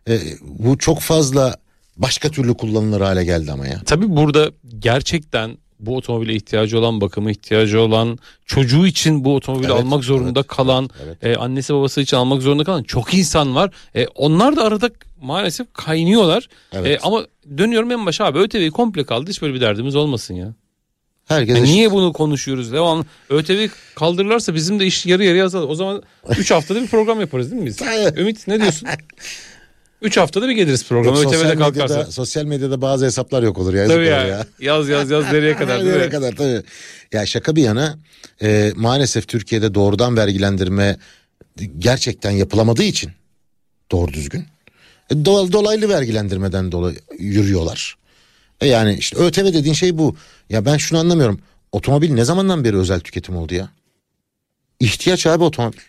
e, bu çok fazla başka türlü kullanılır hale geldi ama ya.
Tabii burada gerçekten bu otomobile ihtiyacı olan, bakıma ihtiyacı olan, çocuğu için bu otomobili
Evet,
almak zorunda
evet,
kalan,
evet.
e, annesi babası için almak zorunda kalan çok insan var. E, onlar da arada maalesef kaynıyorlar.
Evet.
E, ama dönüyorum en başa abi ÖTV'yi komple kaldı hiç böyle bir derdimiz olmasın ya.
Herkes
E,
eşit.
niye bunu konuşuyoruz? Devamlı ÖTV kaldırırlarsa bizim de iş yarı yarıya azalır. O zaman 3 haftada bir program yaparız değil mi biz? Ümit ne diyorsun? 3 haftada bir geliriz programa.
Yok, sosyal, medyada,
kalkarsa.
sosyal medyada bazı hesaplar yok olur ya.
Tabii ya.
ya.
Yaz yaz yaz nereye kadar değil
Nereye kadar tabii. Ya şaka bir yana e, maalesef Türkiye'de doğrudan vergilendirme gerçekten yapılamadığı için doğru düzgün e, do- dolaylı vergilendirmeden dolayı yürüyorlar. E yani işte ÖTV dediğin şey bu. Ya ben şunu anlamıyorum. Otomobil ne zamandan beri özel tüketim oldu ya? İhtiyaç abi otomobil.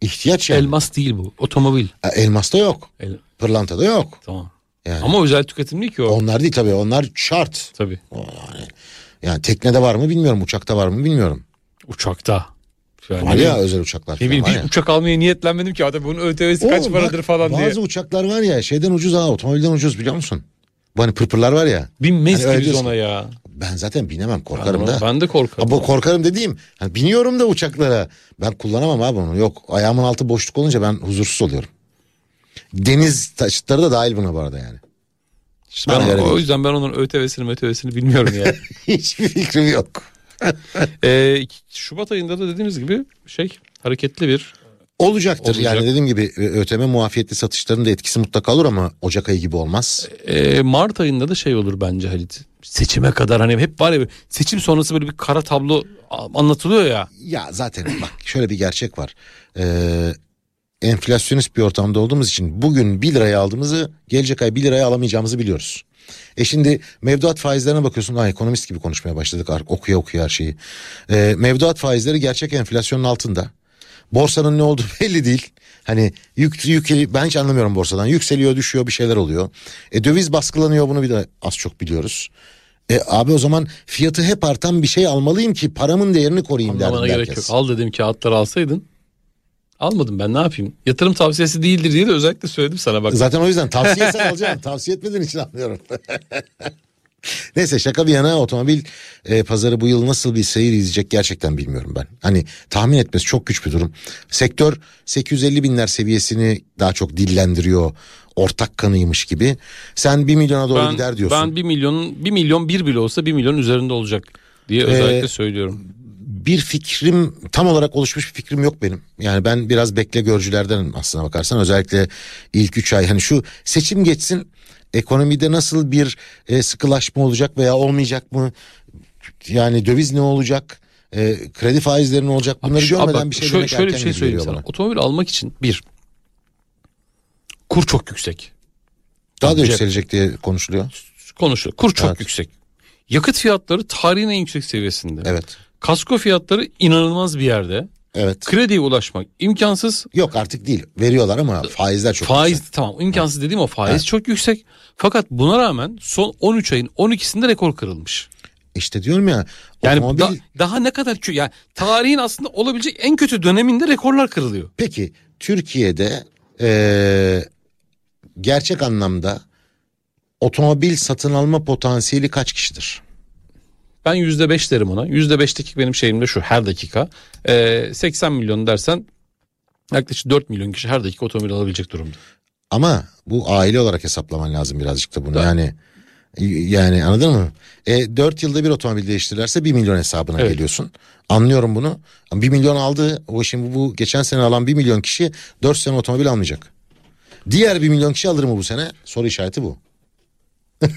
İhtiyaç yani.
Elmas değil bu. Otomobil.
E, Elmas'ta yok.
El-
Pırlanta'da yok.
Tamam.
Yani.
Ama özel tüketim değil ki o.
Onlar değil tabii onlar şart.
Tabii.
Yani teknede var mı bilmiyorum uçakta var mı bilmiyorum.
Uçakta. Yani
Var ya özel uçaklar
Ne bileyim hiç
ya.
uçak almaya niyetlenmedim ki adam bunun ÖTV'si kaç paradır
bak,
falan
bazı
diye.
uçaklar var ya şeyden ucuz ha otomobilden ucuz biliyor musun? Bu hani pırpırlar var ya.
Binmeyiz
Hani
biz ona ya.
Ben zaten binemem korkarım
Ben,
da.
ben de korkarım.
Bu korkarım dediğim hani biniyorum da uçaklara. Ben kullanamam abi onu. Yok ayağımın altı boşluk olunca ben huzursuz oluyorum. Deniz taşıtları da dahil buna bu arada yani.
İşte ben, o yüzden ben onun ÖTV'sini ÖTV'sini bilmiyorum ya.
Hiçbir fikrim yok.
ee, Şubat ayında da dediğimiz gibi şey hareketli bir
Olacaktır
Olacak.
yani dediğim gibi ö- ÖTM muafiyetli satışların da etkisi mutlaka olur ama Ocak ayı gibi olmaz.
Ee, Mart ayında da şey olur bence Halit. Seçime kadar hani hep var ya seçim sonrası böyle bir kara tablo anlatılıyor ya.
Ya zaten bak şöyle bir gerçek var. Ee, enflasyonist bir ortamda olduğumuz için bugün 1 liraya aldığımızı gelecek ay 1 liraya alamayacağımızı biliyoruz. E şimdi mevduat faizlerine bakıyorsun. Ha, ekonomist gibi konuşmaya başladık artık okuya okuya her şeyi. Ee, mevduat faizleri gerçek enflasyonun altında. Borsanın ne olduğu belli değil. Hani yük, yük ben hiç anlamıyorum borsadan. Yükseliyor düşüyor bir şeyler oluyor. E, döviz baskılanıyor bunu bir de az çok biliyoruz. E, abi o zaman fiyatı hep artan bir şey almalıyım ki paramın değerini koruyayım
Anlamana
derdim
gerek
herkes.
yok. Al dedim kağıtları alsaydın. Almadım ben ne yapayım? Yatırım tavsiyesi değildir diye de özellikle söyledim sana bak.
Zaten o yüzden tavsiye sen alacaksın. Tavsiye etmediğin için anlıyorum. Neyse şaka bir yana otomobil e, pazarı bu yıl nasıl bir seyir izleyecek gerçekten bilmiyorum ben. Hani tahmin etmesi çok güç bir durum. Sektör 850 binler seviyesini daha çok dillendiriyor. Ortak kanıymış gibi. Sen 1 milyona doğru
ben,
gider diyorsun.
ben 1 milyon 1 milyon bir bile olsa 1 milyon üzerinde olacak diye özellikle söylüyorum.
bir fikrim tam olarak oluşmuş bir fikrim yok benim. Yani ben biraz bekle görcülerdenim aslına bakarsan özellikle ilk 3 ay hani şu seçim geçsin ekonomide nasıl bir e, sıkılaşma olacak veya olmayacak mı? Yani döviz ne olacak? E, kredi faizleri ne olacak? Bunları
Abi şu-
görmeden
abi
bir şey
şöyle,
demek
şöyle bir şey söyleyeyim sana.
bana.
Otomobil almak için bir kur çok yüksek.
Daha da yükselecek diye konuşuluyor.
Konuşuyor. Kur çok
Evet.
yüksek. Yakıt fiyatları tarihin en yüksek seviyesinde.
Evet.
Kasko fiyatları inanılmaz bir yerde.
Evet.
Krediye ulaşmak imkansız.
Yok artık değil. Veriyorlar ama faizler çok
faiz
yüksek.
tamam imkansız dediğim o faiz
Evet.
çok yüksek. Fakat buna rağmen son 13 ayın 12'sinde rekor kırılmış.
İşte diyorum ya
Yani
otomobil
da- daha ne kadar kö yani tarihin aslında olabilecek en kötü döneminde rekorlar kırılıyor.
Peki Türkiye'de eee, gerçek anlamda otomobil satın alma potansiyeli kaç kişidir?
Ben %5 derim ona. %5'teki benim şeyim de şu her dakika. Ee, 80 milyon dersen yaklaşık 4 milyon kişi her dakika otomobil alabilecek durumda.
Ama bu aile olarak hesaplaman lazım birazcık da bunu.
Tabii.
Yani yani anladın mı? E, 4 yılda bir otomobil değiştirirlerse 1 milyon hesabına
Evet.
geliyorsun. Anlıyorum bunu. Ama 1 milyon aldı. O şimdi bu geçen sene alan 1 milyon kişi 4 sene otomobil almayacak. Diğer 1 milyon kişi alır mı bu sene? Soru işareti bu.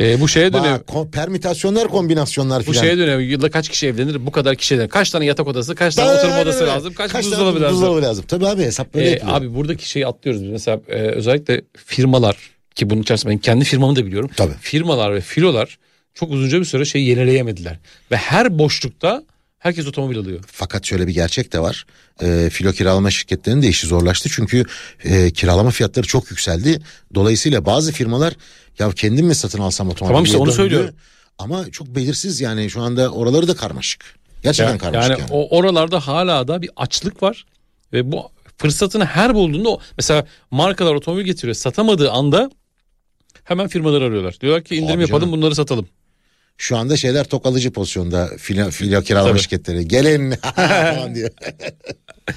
Ee, bu şeye dönüyor.
Bak, permütasyonlar, kombinasyonlar
Bu
filan.
şeye dönüyor. Yılda kaç kişi evlenir? Bu kadar kişi evlenir. Kaç tane yatak odası, kaç tane oturma odası lazım, kaç, buzdolabı lazım.
buzdolabı lazım. Tabii abi hesap böyle
Ee,
yapılıyor.
abi buradaki şeyi atlıyoruz. biz. Mesela e, özellikle firmalar ki bunun içerisinde ben kendi firmamı da biliyorum.
Tabii.
Firmalar ve filolar çok uzunca bir süre şeyi yenileyemediler. Ve her boşlukta herkes otomobil alıyor.
Fakat şöyle bir gerçek de var. E, filo kiralama şirketlerinin de işi zorlaştı. Çünkü e, kiralama fiyatları çok yükseldi. Dolayısıyla bazı firmalar ya kendim mi satın alsam otomobil
Tamam işte onu
döndü.
söylüyorum.
Ama çok belirsiz yani şu anda oraları da karmaşık. Gerçekten
Yani,
karmaşık
yani
yani.
o oralarda hala da bir açlık var. Ve bu fırsatını her bulduğunda o- mesela markalar otomobil getiriyor satamadığı anda hemen firmaları arıyorlar. Diyorlar ki indirim
Abi
yapalım
canım.
bunları satalım.
Şu anda şeyler tok alıcı pozisyonda filo, filo kiralama
Tabii.
şirketleri. Gelin falan diyor.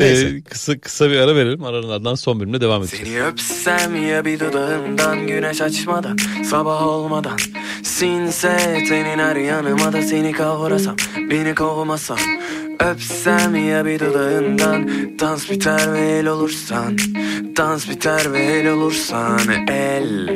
Ee, kısa kısa bir ara verelim. Aranın ardından son bölümde devam edeceğiz.
Seni öpsem ya bir dudağından güneş açmadan sabah olmadan sinse senin her yanıma da seni kavrasam beni kovmasan Öpsem ya bir dudağından Dans biter ve el olursan Dans biter ve el olursan El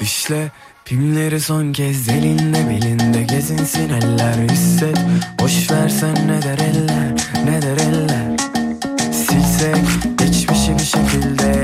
Dişle pimleri son kez elinde belinde gezinsin eller hisset. Boş versen ne der eller ne der eller. Silsek geçmişi bir şekilde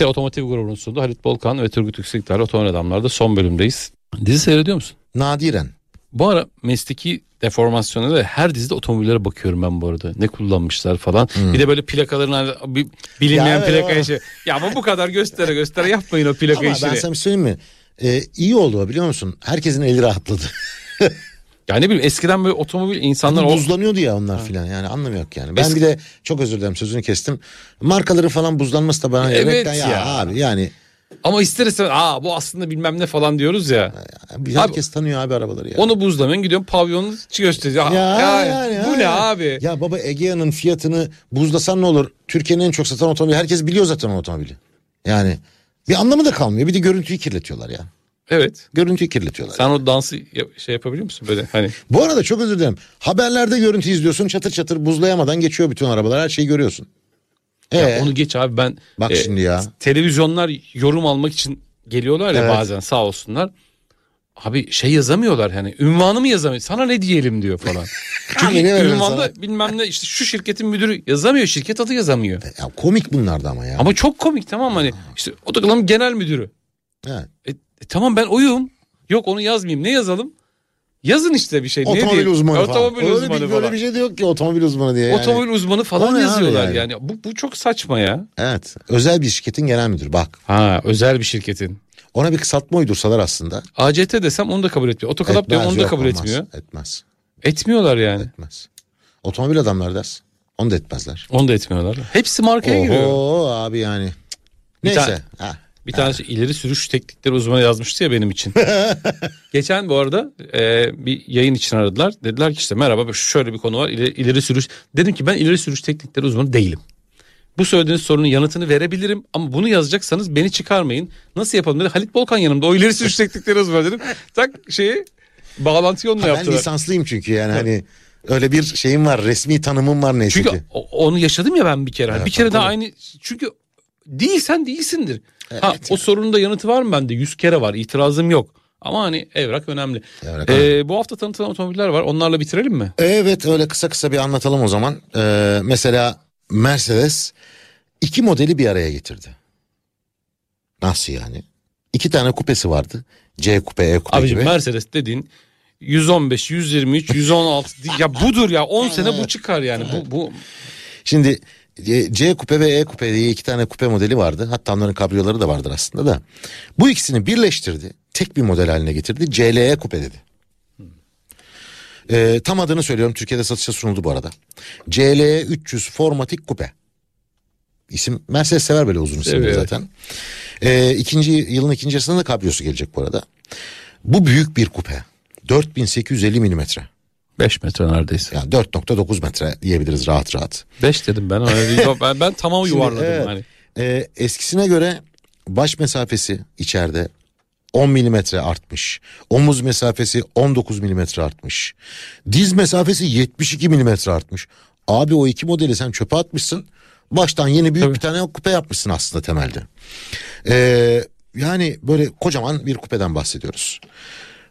RS Otomotiv grubunun sunduğu Halit Bolkan ve Turgut Yüksekdağ'la Otomobil Adamlar'da son bölümdeyiz. Dizi seyrediyor musun?
Nadiren.
Bu ara mesleki deformasyona da her dizide otomobillere bakıyorum ben bu arada. Ne kullanmışlar falan. Bir de böyle plakaların hani bir bilinmeyen
Hmm. Ya
plaka işi. Ya ama bu kadar göstere göstere yapmayın o plaka
Ama ben
işini.
sana bir söyleyeyim mi? Ee, iyi oldu biliyor musun? Herkesin eli rahatladı.
Ya ne bileyim eskiden böyle otomobil insanlar o
Buzlanıyordu ya onlar filan yani anlamı yok yani. Ben bir de çok özür dilerim sözünü kestim. Markaların falan buzlanması da bana
Evet
yemekten ya,
ya.
abi yani
ama ister istemez aa bu aslında bilmem ne falan diyoruz ya.
herkes tanıyor abi arabaları ya.
Onu buzlamayın gidiyorum pavyonu gösteriyor. Ya,
ya,
ya,
yani,
bu
ha.
ne abi?
Ya baba Egea'nın fiyatını buzlasan ne olur? Türkiye'nin en çok satan otomobili. Herkes biliyor zaten o otomobili. Yani bir anlamı da kalmıyor. Bir de görüntüyü kirletiyorlar ya.
Evet.
Görüntüyü kirletiyorlar.
Sen o dansı yap- şey yapabiliyor musun böyle hani?
Bu arada çok özür dilerim. Haberlerde görüntü izliyorsun çatır çatır buzlayamadan geçiyor bütün arabalar. Her şeyi görüyorsun.
Ya
Ee,
onu geç abi ben
bak
e,
şimdi ya.
televizyonlar yorum almak için geliyorlar ya
Evet.
bazen sağ olsunlar. Abi şey yazamıyorlar hani ünvanı mı yazamıyor sana ne diyelim diyor falan. Çünkü
ne verelim
ünvanda bilmem ne işte şu şirketin müdürü yazamıyor şirket adı yazamıyor.
Ya komik bunlar da ama ya.
Ama çok komik tamam mı? hani işte o da genel müdürü.
Evet.
E, e, tamam ben oyum. Yok onu yazmayayım ne yazalım? Yazın işte bir şey. ne
Otomobil
diyeyim?
uzmanı falan.
Otomobil
Öyle
uzmanı
bir,
falan.
böyle bir şey de yok ki otomobil uzmanı diye. Yani.
Otomobil uzmanı falan
ne
yazıyorlar
yani?
yani. Bu, bu çok saçma ya.
Evet. Özel bir şirketin genel müdürü bak.
Ha özel bir şirketin.
Ona bir kısaltma uydursalar aslında.
ACT desem onu da kabul etmiyor. Otokalap diyorum
Etmez,
onu da
yok,
kabul
olmaz.
etmiyor.
Etmez.
Etmiyorlar yani.
Etmez. Otomobil adamlar dersin. Onu da etmezler.
Onu da etmiyorlar. Hepsi markaya giriyor.
Oho abi yani. Neyse. Ha.
Bir tanesi ileri sürüş teknikleri uzmanı yazmıştı ya benim için. Geçen bu arada e, bir yayın için aradılar. Dediler ki işte merhaba şöyle bir konu var ileri, ileri sürüş. Dedim ki ben ileri sürüş teknikleri uzmanı değilim. Bu söylediğiniz sorunun yanıtını verebilirim ama bunu yazacaksanız beni çıkarmayın. Nasıl yapalım dedi. Halit Bolkan yanımda o ileri sürüş teknikleri uzmanı dedim. Tak şeyi bağlantıyı onunla
Ben
yaptılar.
lisanslıyım çünkü yani hani öyle bir şeyim var resmi tanımım var neyse
Çünkü
ki.
o- onu yaşadım ya ben bir kere.
Evet,
bir kere
tabii.
aynı çünkü değilsen değilsindir. Ha o sorunun da yanıtı var mı bende? Yüz kere var. İtirazım yok. Ama hani evrak önemli.
Evrak
Ee, bu hafta tanıtılan otomobiller var. Onlarla bitirelim mi?
Evet öyle kısa kısa bir anlatalım o zaman. Ee, mesela Mercedes iki modeli bir araya getirdi. Nasıl yani? İki tane kupesi vardı. C kupe, E kupe
Abicim
gibi.
Mercedes dediğin 115, 123, 116 değil. ya budur ya 10 sene bu çıkar yani. Bu bu
Şimdi C kupe ve E kupe diye iki tane kupe modeli vardı. Hatta onların kabriyoları da vardır aslında da. Bu ikisini birleştirdi. Tek bir model haline getirdi. CLE kupe dedi. Ee, tam adını söylüyorum. Türkiye'de satışa sunuldu bu arada. CLE 300 Formatik Kupe. İsim Mercedes sever böyle uzun isimleri
Seviyor.
zaten. Ee, ikinci yılın ikinci yarısında da kabriyosu gelecek bu arada. Bu büyük bir kupe. 4850 milimetre.
5 metre neredeyse.
Yani 4.9 metre diyebiliriz rahat rahat.
5 dedim ben. Ben, ben tamam
Şimdi,
yuvarladım
evet,
hani.
e, eskisine göre baş mesafesi içeride 10 milimetre artmış. Omuz mesafesi 19 milimetre artmış. Diz mesafesi 72 milimetre artmış. Abi o iki modeli sen çöpe atmışsın. Baştan yeni büyük
Tabii.
bir tane kupe yapmışsın aslında temelde. Ee, yani böyle kocaman bir kupeden bahsediyoruz.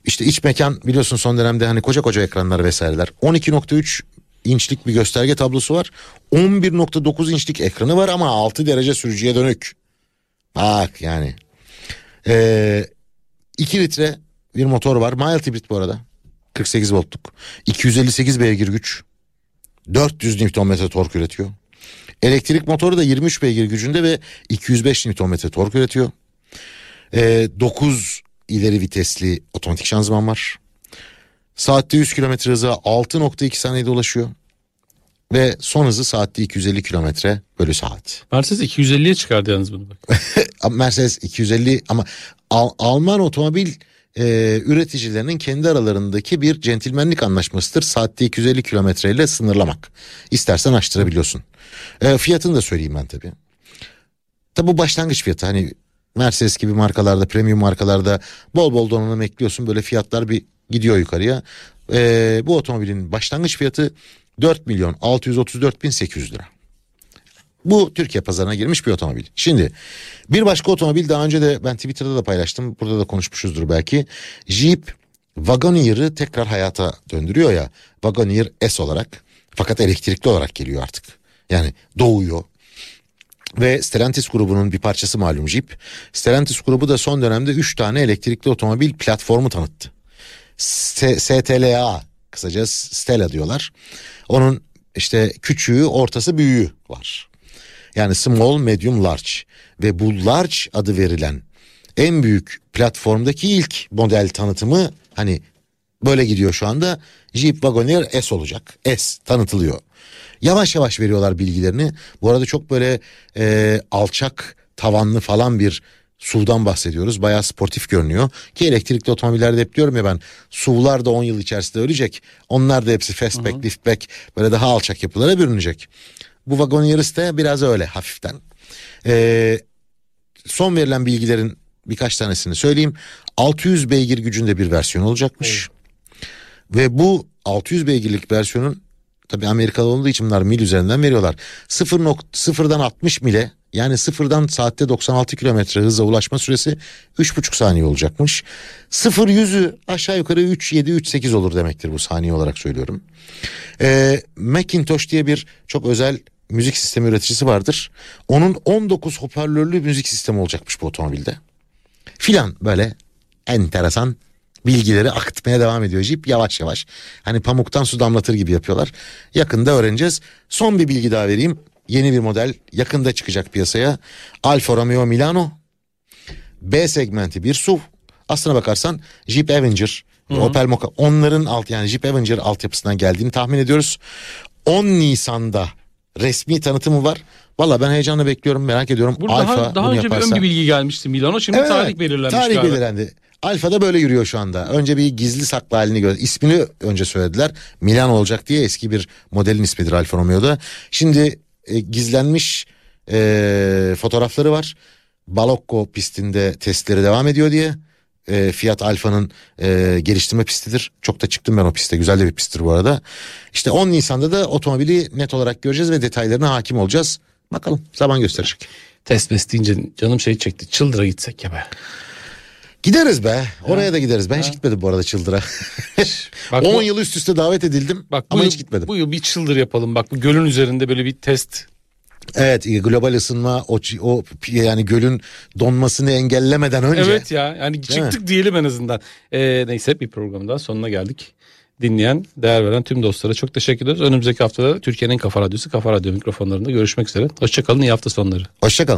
İşte iç mekan biliyorsun son dönemde hani koca koca ekranlar vesaireler. 12.3 inçlik bir gösterge tablosu var. 11.9 inçlik ekranı var ama 6 derece sürücüye dönük. Bak yani. Ee, 2 litre bir motor var. Mild hibrit bu arada. 48 voltluk. 258 beygir güç. 400 Nm tork üretiyor. Elektrik motoru da 23 beygir gücünde ve 205 Nm tork üretiyor. Ee, 9 ileri vitesli otomatik şanzıman var. Saatte 100 km hıza 6.2 saniyede ulaşıyor. Ve son hızı saatte 250 km bölü saat.
Mercedes 250'ye çıkardı yalnız bunu. Bak.
Mercedes 250 ama Al- Alman otomobil e, üreticilerinin kendi aralarındaki bir centilmenlik anlaşmasıdır. Saatte 250 kilometreyle sınırlamak. İstersen açtırabiliyorsun. E, fiyatını da söyleyeyim ben tabii. Tabi bu başlangıç fiyatı hani Mercedes gibi markalarda premium markalarda bol bol donanım ekliyorsun böyle fiyatlar bir gidiyor yukarıya. E, bu otomobilin başlangıç fiyatı 4 milyon 634 bin 800 lira. Bu Türkiye pazarına girmiş bir otomobil. Şimdi bir başka otomobil daha önce de ben Twitter'da da paylaştım. Burada da konuşmuşuzdur belki. Jeep Wagoneer'ı tekrar hayata döndürüyor ya. Wagoneer S olarak fakat elektrikli olarak geliyor artık. Yani doğuyor. Ve Stellantis grubunun bir parçası malum Jeep. Stellantis grubu da son dönemde 3 tane elektrikli otomobil platformu tanıttı. STLA kısaca Stella diyorlar. Onun işte küçüğü, ortası, büyüğü var. Yani small, medium, large ve bu large adı verilen en büyük platformdaki ilk model tanıtımı hani böyle gidiyor şu anda. Jeep Wagoneer S olacak. S tanıtılıyor. Yavaş yavaş veriyorlar bilgilerini. Bu arada çok böyle e, alçak tavanlı falan bir SUV'dan bahsediyoruz. Bayağı sportif görünüyor. Ki elektrikli otomobillerde hep diyorum ya ben SUV'lar da 10 yıl içerisinde ölecek. Onlar da hepsi fastback, liftback böyle daha alçak yapılara bürünecek. Bu Wagoneer'is de biraz öyle hafiften. Ee, son verilen bilgilerin birkaç tanesini söyleyeyim. 600 beygir gücünde bir versiyon olacakmış. Ve bu 600 beygirlik versiyonun tabi Amerikalı olduğu için bunlar mil üzerinden veriyorlar. 0 nok- sıfırdan 60 mile yani sıfırdan saatte 96 kilometre hıza ulaşma süresi 3,5 saniye olacakmış. 0 yüzü aşağı yukarı 3.7 3.8 olur demektir bu saniye olarak söylüyorum. Ee, Macintosh diye bir çok özel müzik sistemi üreticisi vardır. Onun 19 hoparlörlü müzik sistemi olacakmış bu otomobilde. Filan böyle enteresan bilgileri akıtmaya devam ediyor Jeep yavaş yavaş. Hani pamuktan su damlatır gibi yapıyorlar. Yakında öğreneceğiz. Son bir bilgi daha vereyim. Yeni bir model yakında çıkacak piyasaya. Alfa Romeo Milano. B segmenti bir SUV. Aslına bakarsan Jeep Avenger, Opel Mokka onların alt yani Jeep Avenger altyapısından geldiğini tahmin ediyoruz. 10 Nisan'da resmi tanıtımı var. Valla ben heyecanla bekliyorum merak ediyorum.
Burada
Alfa
daha, daha önce
yaparsa.
bir ön bir bilgi gelmişti Milano. Şimdi
Evet,
tarih belirlenmiş
Tarih
galiba.
belirlendi. Alfa'da böyle yürüyor şu anda. Önce bir gizli saklı halini gör. İsmini önce söylediler. Milan olacak diye eski bir modelin ismidir Alfa Romeo'da. Şimdi e, gizlenmiş e, fotoğrafları var. Balocco pistinde testleri devam ediyor diye. E, Fiat Alfa'nın e, geliştirme pistidir. Çok da çıktım ben o piste. Güzel de bir pisttir bu arada. İşte 10 Nisan'da da otomobili net olarak göreceğiz ve detaylarına hakim olacağız. Bakalım zaman gösterecek.
Test deyince canım şey çekti. Çıldıra gitsek ya be.
Gideriz be. Oraya da gideriz. Ben hiç gitmedim bu arada Çıldır'a.
Bak
10
bu-
yıl üst üste davet edildim
Bak bu
ama
yıl,
hiç gitmedim.
Bu yıl bir çıldır yapalım. Bak bu gölün üzerinde böyle bir test.
Evet e, global ısınma o, o yani gölün donmasını engellemeden önce.
Evet ya yani çıktık diyelim en azından. Ee, neyse bir programın daha sonuna geldik. Dinleyen, değer veren tüm dostlara çok teşekkür ederiz. Önümüzdeki haftada Türkiye'nin Kafa Radyosu, Kafa Radyo mikrofonlarında görüşmek üzere. Hoşçakalın, iyi hafta sonları.
Hoşçakalın.